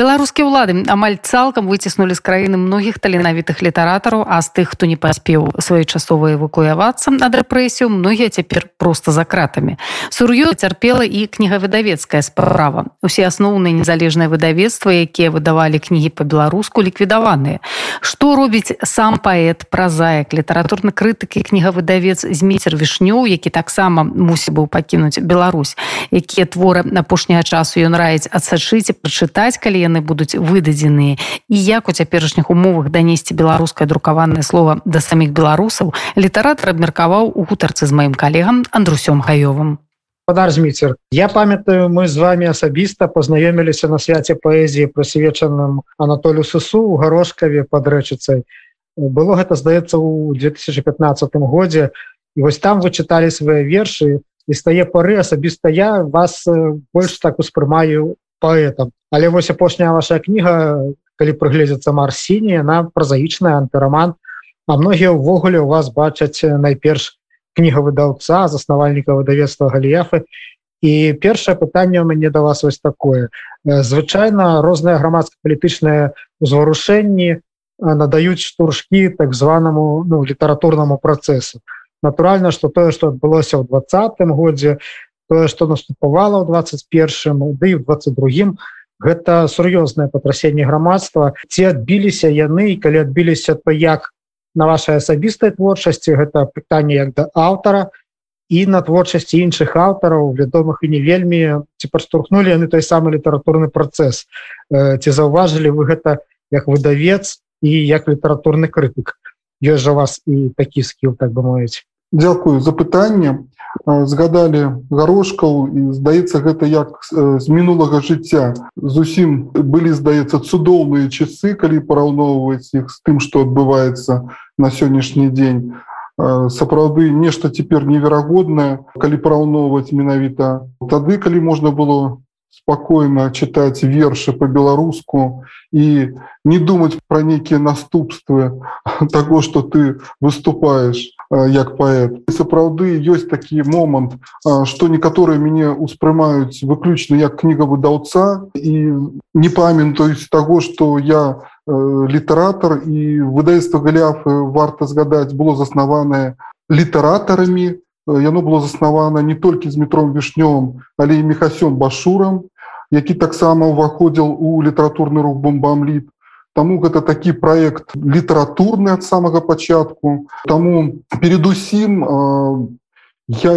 Беларускія ўлады амаль цалкам выціснулі з краіны многіх таленавітых літаратараў а з тых хто не паспеў своечасова эвакуявацца ад рэпрэсію многія цяпер просто за кратамі. Сур'ё цярпела і кнігавыдавецкая справа. Усе асноўныя незалежныя выдавецтва якія выдавалі кнігі по-беларуску ліквідаваныя. Што робіць сам паэт празаек літаратурны крытыкі кнігавыдавец змейцер вішнёў які таксама мусі быў пакінуць Беларусь? Якія творы апошняга часу ён раіць адсачыць прачытаць калі яны будуць выдадзеныя і як у цяперашніх умовах данесці беларускае друкаванае слово да саміх беларусаў літаратар абмеркаваў у гутарцы з маім калегам андрусём гаёвым зміцер я памятаю мы з вами асабіста познаёміліся на свяце паэзіі прысвечаным Анатолю сусу у гарошкаве под рэчыцай было гэта здаецца у 2015 годзе і вось там вы чыталі свае вершы і стае пары асабіста я вас больш так успрымаю паэтам але вось апошняя ваша кніга калі прыгледзецца марсіні она празаічная антыраман а многія ўвогуле у вас бачаць найперш кніга выдаўца заснавальніка выдавецтва галіяфы. І першае пытанне у мяне да вас вось такое. Звычайна розныя грамадска-палітычныя узварушэнні надаюць штуршкі так званаму ну, літаратурнаму працэсу. Натуральна что тое что адбылося ў двадцатым годзе тое что наступавала ў 21 ды в 22 гэта сур'ёзнае патрасенне грамадства. Ці адбіліся яны і калі адбіліся то як на вашай асабістай творчасці гэта пытанне як да аўтара і на творчасці іншых аўтараў вядомых і не вельмі ці падштурхнули яны той самы літаратурны працэс. Ці заўважылі вы гэта як выдавец і як літаратурны крытык? Ёсць жа вас і такі скіл так бы мовіць Дзякую за пытанне. Згадалі гарошкаў і здаецца гэта як з мінулага жыцця. Зусім былі здаецца цудоўныя часы калі параўноўваць іх з тым што адбываецца на сённяшні дзень. Сапраўды нешта цяпер неверагоднае калі параўноўваць менавіта. Тады калі можна было спокойно читать верши по-беларуску и не думать про некие наступствы того что ты выступаешь як поэт. Сапраўды есть такі момант что некаторые мяне успрымаюць выключна як кніга выдаўца і не памятаюць того что я літаратор і выдавецтва галяфы варта згадаць было заснаванае літаратарамі. Яно было заснавана не толькі з метром вішнём але і мехасём башурам які таксама ўваходзіл у літаратурны рух бомбамліт Таму гэта такі проект літаратурны ад самага пачатку Таму передусім я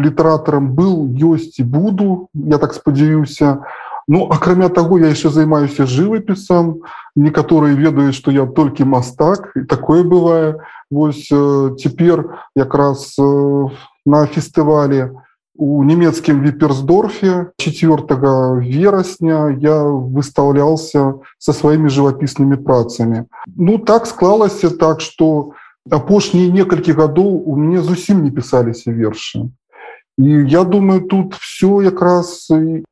літаратарам был ёсць і буду я так спадзяюся Ну акрамя таго я яшчэ займаюся жывапісам некаторыя ведаюць што я толькі мастак і такое бывае Вось цяпер якраз на фестывале у нямецкім віперсдорфе 4 верасня я выстаўлялся со сваімі жывапіснымі працамі Ну так склалася так что апошнія некалькі гадоў у мяне зусім не пісаліся вершы і я думаю тут все якраз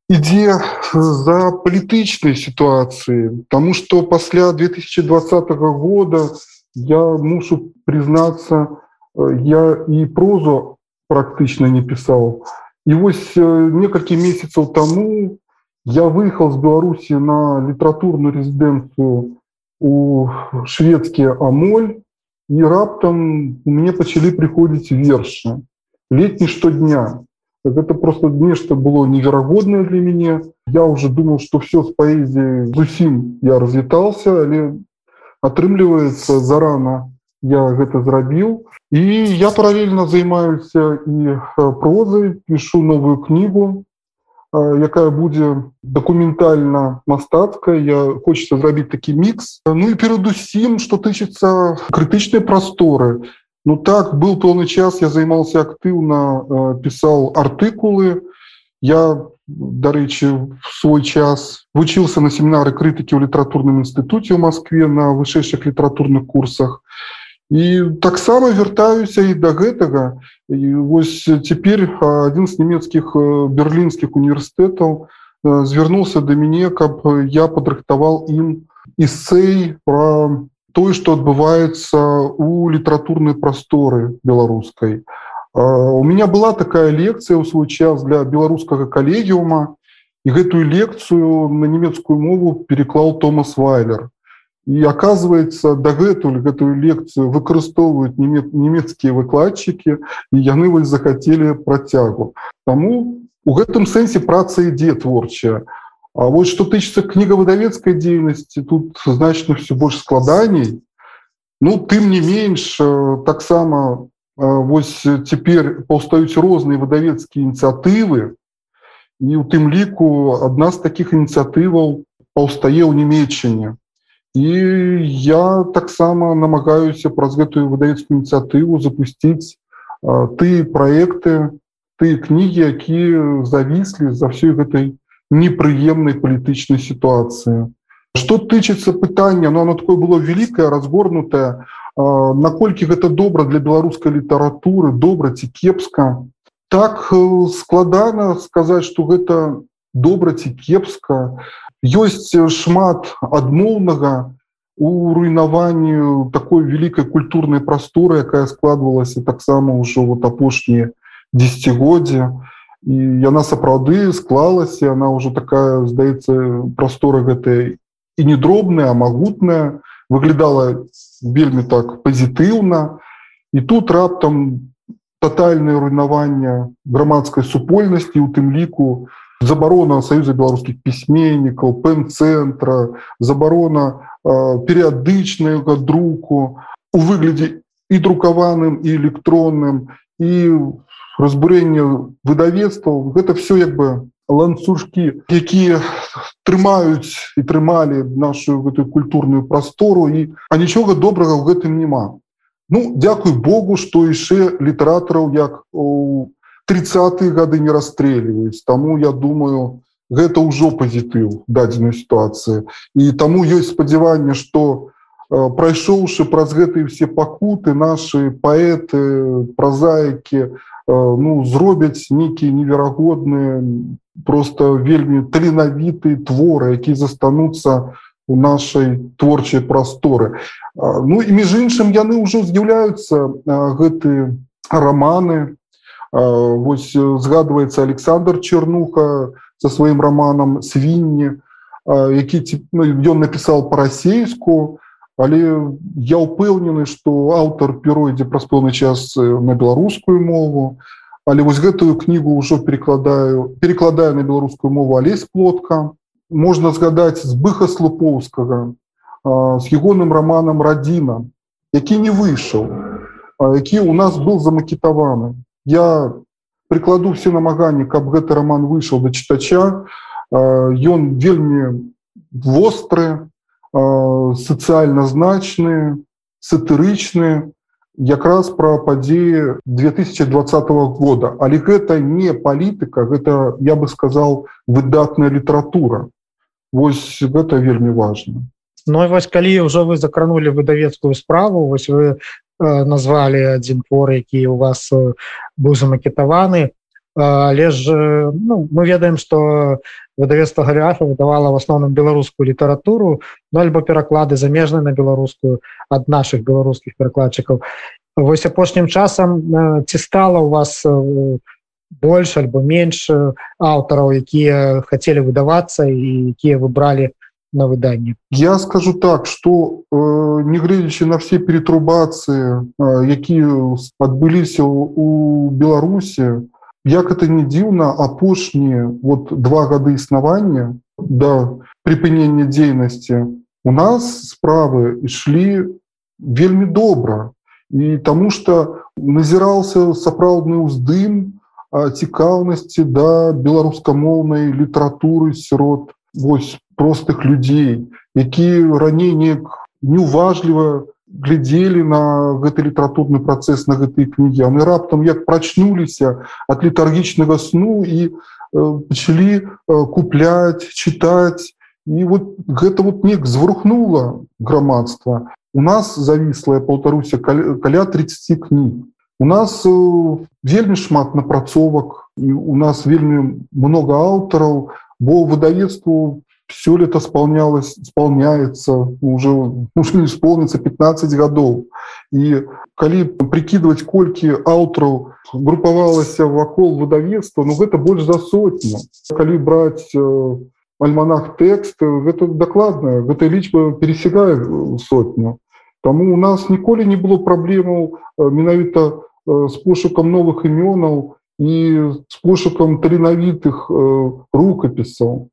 ідзе за палітычнай сітуацыі тому что пасля 2020 года я мушу признацца я і прозу практычна не пісаў і вось некалькі месяцаў таму я выехал з беларусі на літаратурную резідэнцыю у шведскі амоль і раптам мне пачалі прыходзіць вершы летні штодня это просто нешта было неверагоднае для мяне я уже думал что все з паэзіяй зусім я развітался але атрымліваецца зарана я гэта зрабіў. І я паралельна займаюся і прозай пишу новую кнігу якая будзе дакументальна мастацкая. Я хочется зрабіць такі мікс. Ну і перадусім что тычыцца крытычнай прасторы. Ну так был пэўны час я займался актыўна пісаў артыкулы. Я дарэчы свой час вучыўся на семінары крытыкі ў літаратурным інстытуце ў Москве на вышэйшых літаратурных курсах і таксама вяртаюся і да гэтага. І вось цяпер адзін з нямецкіх берлінскіх універсітэтаў звярнуўся да мяне каб я падрыхтаваў ім эсэй про тое што адбываецца у літаратурнай прасторы беларускай. У меня была такая лекцыя ў свой час для беларускага калегіума і гэтую лекцыю на нямецкую мову переклаў томас вайлер і оказывается дагэтуль гэтую лекцыю выкарыстоўваюць нямецкія выкладчыкі і яны вось захацелі працягу Таму у гэтым сэнсе праца ідзе творчая. А вот что тычыцца кнігавыдавецкай дзейнасці тут значна все больш складаней Ну тым не менш таксама вось цяпер паўстаюць розныя выдавецкія ініцыятывы і у тым ліку адна з таких ініцыятываў паўстае ў нямецчане і я таксама намагаюся праз гэтую выдавецкую ініцыятыву запусціць ты проекты ты кнігі якія завіслі за ўсёй гэтай непрыемнай палітычнай сітуацыі. Что тычыцца пытання но оно такое было великкае разгорнутое наколькі гэта добра для беларускай літаратуры добра ці кепска? Так складана сказаць что гэта добра ці кепска ёсць шмат адмоўнага у руйнаванню такой великкай культурнай прасторы якая складвалася таксама ўжо вот апошнія десятгоддзя і яна сапраўды склалася она ўжо такая здаецца прастора гэтая і не дробная магутная выглядала вельмі так пазітыўна. І тут раптам тотальное руйнаванне грамадской супольнасці у тым ліку забарона союза беларускіх пісьменнікаў пэн-цэнтра забарона э, перыядычнага друку у выглядзе і друкаваным і электронным і разбурэнне выдавецтваў гэта все як бы ланцужкі якія трымаюць і трымалі нашу гэтую культурную прастору і а нічога добрага ў гэтым няма Ну дзякуй Богу, што яшчэ літаратараў як у 30 гады не расстрэльваюць. Таму я думаю, гэта ўжо пазітыў дадзенай сітуацыі. І таму ёсць спадзяванне, што прайшоўшы праз гэтыя все пакуты нашы паэты, празаікі ну, зробяць нейкія неверагодныя, просто вельмі таленавітыя творы, якія застануцца, у нашай творчай прасторы. Ну і між іншым яны ўжо з'яўляюцца гэты раманы. Вось згадваецца Александр Чернуха со сваім раманам свінні, які ну, ён напісаў па-расейску, Але я ўпэўнены, што аўтар перайдзе праз пэўны час на беларускую мову. Але вось гэтую кнігу ўжо перекладаю перекладаю на беларускую мову алесь плотка можна згадаць збыха слупоўскага з ягоным романам радзіна які не выйшаў які у нас был замакетаваны я прикладу все намаганні каб гэты роман выйшаў да чытача. Ён вельмі востры сацыяльна значны сатырычны якраз пра падзеі 2020 года. Але гэта не палітыка гэта я бы сказал выдатная літаратура. Вось гэта вельмі важно Ну вось калі ўжо вы закранули выдавецкую справу вось вы э, назвалі адзін твор які у вас э, быў замакетаваны але ж ну, мы ведаем что выдавецтва галіафа выдавала в асноўным беларускую літаратуру ну, альбо пераклады замежнай на беларускую ад наших беларускіх перакладчыкаў. Вось апошнім часам ці стала у вас у больш альбо менш аўтараў якія хацелі выдавацца і якія выбралі на выданні я скажу так что э, негледзячы на все перетрубацыі э, якія адбыліся у беларусе як это не дзіўна апошнія вот два гады існавання да прыпынення дзейнасці у нас справы ішлі вельмі добра. І таму что назірался сапраўдны ўздым цікаўнасці да беларускамоўнай літаратуры сярод вось простых людзей які раней неяк неуважліва глядзелі на гэты літаратурны працэс на гэтай кнігі. Яны раптам як прачнуліся ад літаргічнага сну і э, пачалі э, купляць чытаць. І вот гэта вот неяк зварухнула грамадства. У нас завіслая паўтаруся каля, каля 30 кніг. У нас э, вельмі шмат напрацовак і у нас вельмі много аўтараў, бо выдавецтву все лето исполнялось исполняется уже уже не исполнится 15 годов и коли прикидывать кольки аўтараў группавалася вакол выдавецтва Ну гэта больш за сотню калі брать э, альманах тэкст гэта дакладная гэтай лічба пересягае сотню Таму у нас ніколі не было праблемаў э, менавіта з пошукам новых імёнаў і з пошукам таленавітых рукапісаў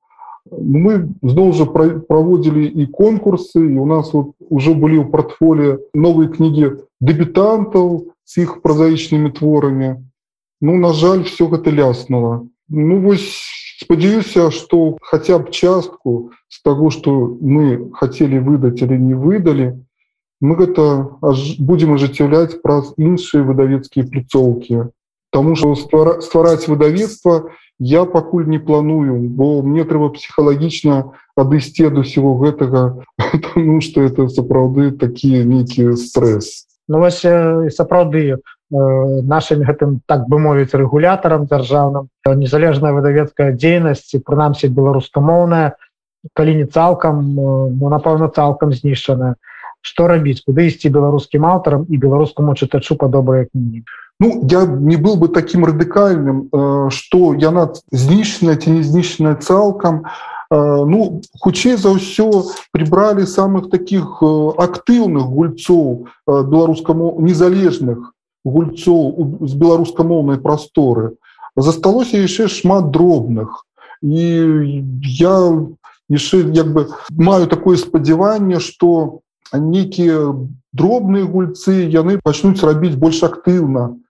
Мы зноў жа праводзілі і конкурсы і у нас вот уже былі ў портфоле новыя кнігі дэбютантаў з іх празаічнымі творамі Ну на жаль все гэта ляснула Ну вось спадзяюся что хотя б частку з таго что мы хотели выдаць или не выдалі мы гэта будем ажыццяўляць праз іншыя выдавецкія пляцоўкі Таму что ствараць выдавецтва я пакуль не планую бо мне трэба псіхалагічна адысці ад усего гэтага потому что это сапраўды такие нейкіе стресс Ну сапраўды нашим гэтым так бы мовіць рэгулятарам дзяржаўным незалежная выдавецкая дзейнасць прынамсі беларускамоўная калі не цалкам ну, напэўна цалкам знішчаная. Што рабіць? Куды ісці беларускім аўтарам і беларускаму чытачу па добрыя кнігі Ну я не был бы таким радыкальным что яна знішчаная ці не знішчаная цалкам ну хутчэй за ўсё прибрали самых таких актыўных гульцоў беларускаму незалежных гульцоў з беларускамоўнай прасторы засталося яшчэ шмат дробных. І я яшчэ як бы маю такое спадзяванне что некія дробныя гульцы яны пачнуць рабіць больш актыўна Э,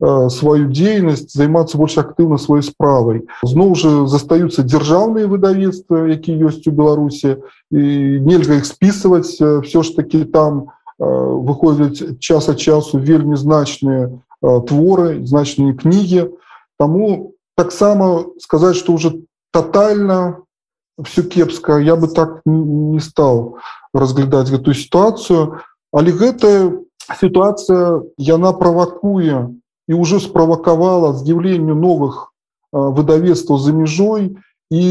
сваю дзейнасць займацца больш актыўна сваёй справай зноў жа застаюцца дзяржаўныя выдавецтва які ёсць у беларусі і нельга іх спісваць э, все ж таки там э, выходзяць час ад часу вельмі значныя творы значныя кнігі Таму таксама сказаць что уже тотально все кепска я бы так не стал разглядаць гэтую сітуацыю але гэтая сітуацыя яна правакуе і ўжо справакавала з'яўленню новых выдавецтваў за мяжой і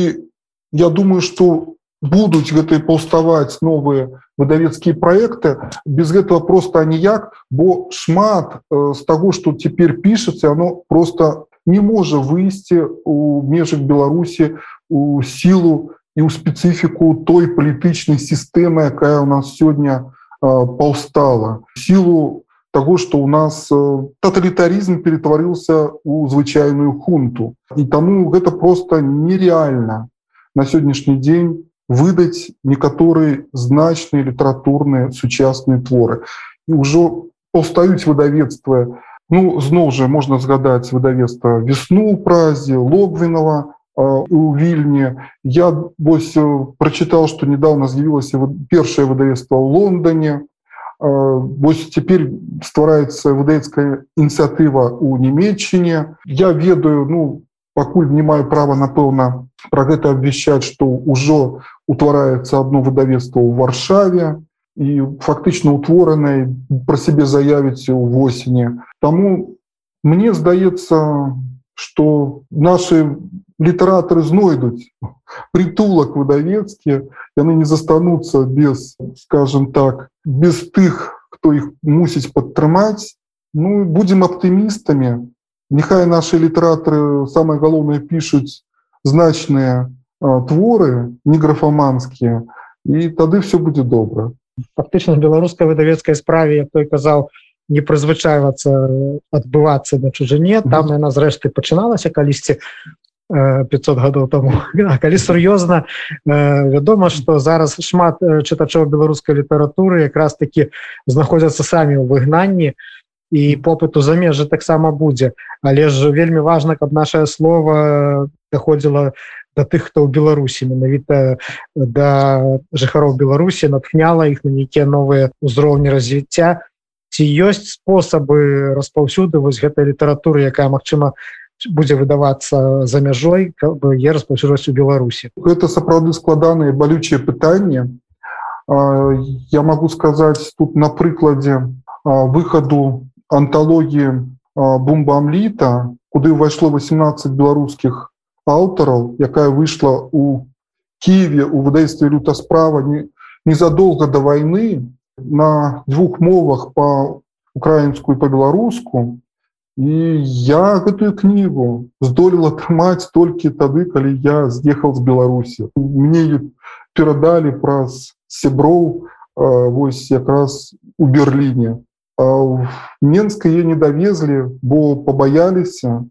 я думаю что будуць гэтай паўставаць новыя выдавецкія проекты. Без гэтага просто ніяк бо шмат з таго что цяпер пішацца оно просто не можа выйсці у межах беларусі у сілу і ў спецыфіку той палітычнай сістэмы якая у нас сёння паўстала сілу того что у нас э, тоталітаризм перетварился у звычайную хунту і тому гэта просто нереально на сённяшні дзень выдаць некаторы значныя літаратурныя сучасныя творы і ўжо паўстаюць выдавецтва ну зноў жа можна згадаць выдавецтва весну у празе логвінова у вільні я вось прочытал что недавно з'явілася першае выдавецтва ў лондоне Вось цяпер ствараецца выдацкая ініцыятыва ў нямецчыне. Я ведаю ну пакуль не маю права напэўна пра гэта абвяшчаць, што ўжо утвараецца одно выдавецтва ў варшаве і фактычна утворанай пра сябе заявіць у восені. Таму мне здаецца, што наши літаратары знойдуць притулак выдавецкі яны не застануцца без скажем так без тых хто іх мусіць падтрымаць ну будем аптымістамі Нехай наши літаратары самое галоўнае пишутць значныя творы неграфаманскія і тады все будзе добра фактычна беларускай выдавецкай справе як той казаў не прызвычайвацца адбывацца на чужыне там яна зрэшты пачыналася калісьці 500 гадоў тому калі сур'ёзна вядома что зараз шмат чытачоў беларускай літаратуры якраз таки знаходзяцца самі ў выгнанні і попыту замежжа таксама будзе. Але ж вельмі важна каб наше слово даходзіла до тых хто ў беларусі. Менавіта да жыхароў беларусі натхняла іх на нейкія новыя ўзроўні развіцця ці ёсць спосабы распаўсюды вось гэтай літаратуры якая магчыма будзе выдавацца за мяжой я распаўсюджваць у беларусі? Это сапраўды складаныя балючыя пытанні я могу сказаць тут на прыкладзе выхаду анталогіі бомба амліта куды ўвайшло 18 беларускіх аўтараў якая выйшла у Киеве у выдайстве люта справа не, незадолго до войны на двух мовах по украинскую по беларуску і я гэтую кнігу здолела атрымаць толькі тады калі я з'ехал з беларусі мне перадалі праз сяброў вось якраз у берерліне менска е не давезлі бо побаяліся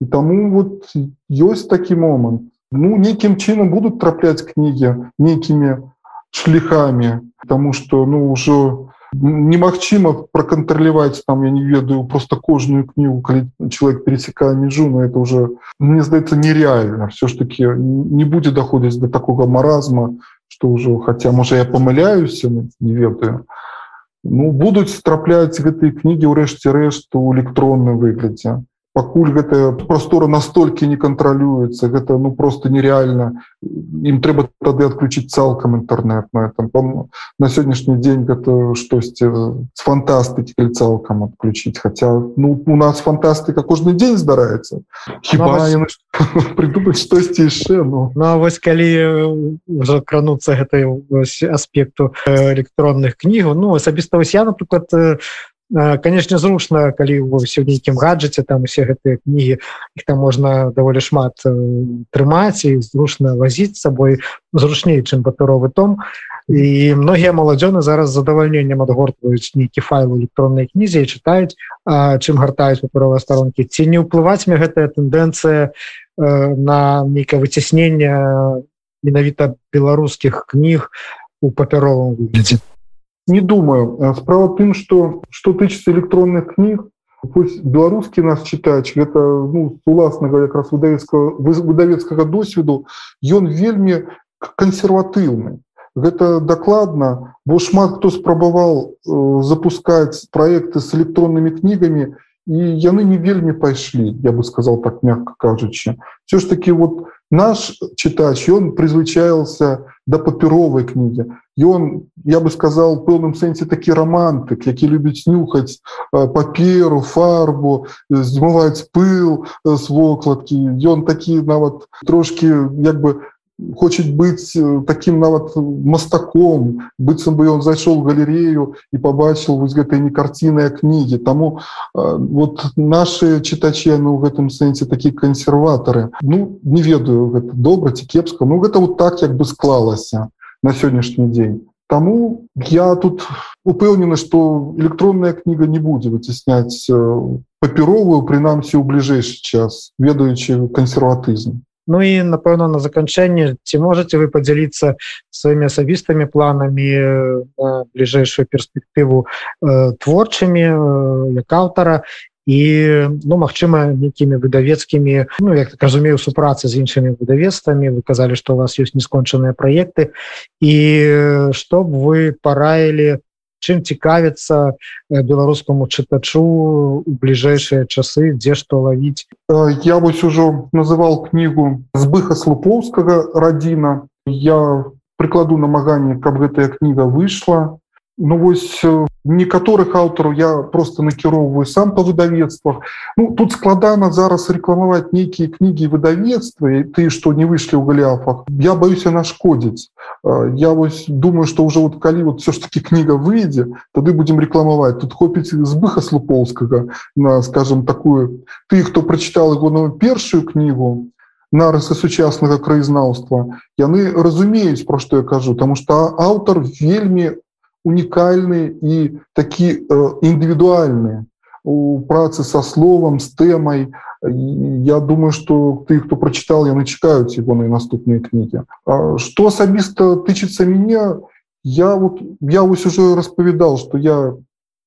і таму вот ёсць такі момант. Ну нейкім чынам будуць трапляць кнігі нейкімі шляхами тому что ну ўжо немагчыма проконтроляваць там я не ведаю просто кожную кнігу калі человек пересекае межу но это уже мне здаецца нереально все ж таки не будзе доходзіць до такого маразма что ўжо хотя можа я помыляюся не ведаю ну будуць трапляць гэтые кнігі ўрэшце рэшт у электронным выглядзе пакуль гэтая прастора настолькі не кантралюецца гэта ну просто нереально ім трэба тады адключіць цалкам інтэрнет на этом на сённяшні дзень гэта штосьці з фантастыкі цалкам адключіць хотя ну у нас фантастыка кожны дзень здараецца. Хіба ну, придумаць штосьці яшчэ ну? Ну вось калі уже крануцца гэтай аспекту электронных кнігаў. Ну асабіста вось я напрыклад конечно зручна калі ўсе ў нейкім гаджеце там усе гэтыя кнігі іх там можна даволі шмат трымаць і зручна вазіць сабой зручней чым папяровы том. І многія маладзёны зараз задавальненнем адгортваюць нейкі файл электроннай кнізе і чытаюць чым гартаюць папяровыя старонкі. Ці не ўплываць мне гэтая тэндэнцыя на нейкае выцяснення менавіта беларускіх кніг у папяровым выглядзе не думаю. Справа тым что что тычыцца электронных кніг беларускі нас чытач гэта ну, уласнага якраз выдавецкага выдавецкага досведу ён вельмі кансерватыўны гэта дакладна бо шмат хто спрабаваў э, запускаць проекты с электроннымі кнігамі і яны не вельмі пайшлі я бы сказал так мягко кажучы все ж таки вот наш чытач ён прызвычаился да папяровай кнігі ён я бы сказал пэўным сэнсе такі романтык які любіць нюхаць паперу фарбу змываць пыл з вокладкі ён такі нават трошки як бы хочет быць таким нават мастаком быццам бы ён зайшоў галерею і побачыў вось гэтай не карціныя кнігі тому вот наши чытачи ну в гэтым сэнсе такі кансерватары ну не ведаю гэта добра ці кепска ну гэта вот так як бы склалася на сённяшні дзень Таму я тут упэўнены, што электронная кніга не будзе выцісняць папяровую прынамсі ў бліжэйшы час, ведаючы кансерватызм. Ну і напэўна на заканчэнне ці можете вы подзяліцца сваімі асабістымі планамі на бліжэйшую перспектыву э, творчымі э, як аўтара і ну магчыма нейкімі выдавецкімі ну як разумею супрацы з іншымі выдавецтвамі вы казалі што у вас ёсць нескончаныя праекты і што б вы параілі чым цікавіцца беларускаму чытачу у бліжэйшыя часы дзе што лавіць? Я вось ужо называл кнігу збыха слупоўскага радзіна. Я прыкладу намаганне каб гэтая кніга выйшла Ну вось некаторых аўтараў я просто накіроўваю сам по выдавецтвах ну, тут складана зараз рэкламаваць нейкія кнігі выдавецтва і ты што не выйшлі ў галіафах я баюся нашкодзіць я вось думаю что уже вот калі вот все ж таки кніга выйдзе тады будем рэкламаваць тут хопіць збыха слупоўскага на скажем такую ты хто прачытал его на першую кнігу нарысы сучаснага краязнаўства яны разумеюць про што я кажу тому что аўтар вельмі унікальны і такі э, індывідуальны у працы со словом с тэмай я думаю что ты хто прочытал яны чакаюць его на наступныя кнігі что асабіста тычыцца меня я вот я уже распавядал что я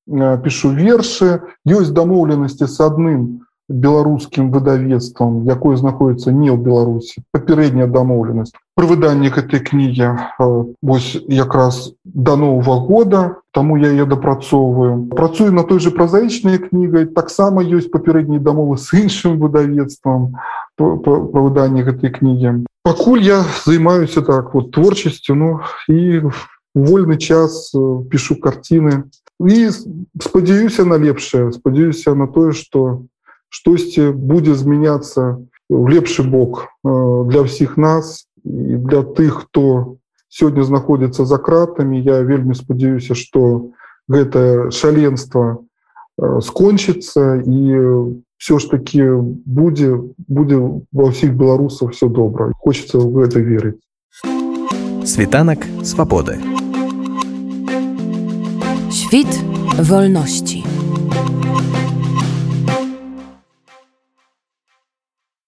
э, пишу вершы ёсць дамоўленасці с адным беларускім выдавецтвам якое знаходіцца не ў беларусі папярэдняя дамоўленасць пры выданні гэтай кнігі вось якраз до нового года таму я ее дапрацоўваю працую на той же празаічнай кнігай таксама ёсць папярэднія дамовы с іншым выдавецтвам па выданні гэтай кнігі пакуль я займаюся так вот творчасцю ну і вольны час пишу карціны і спадзяюся на лепшае спадзяюся на тое что штосьці будзе змяняцца в лепшы бок для ўсіх нас і для тых хто сёння знаходзіцца за кратамі я вельмі спадзяюся что гэта шаленство скончыцца і все ж таки будзе будзе ва ўсіх беларусах все добра хочется в гэта верыць світанак свабоды. Świt wolności.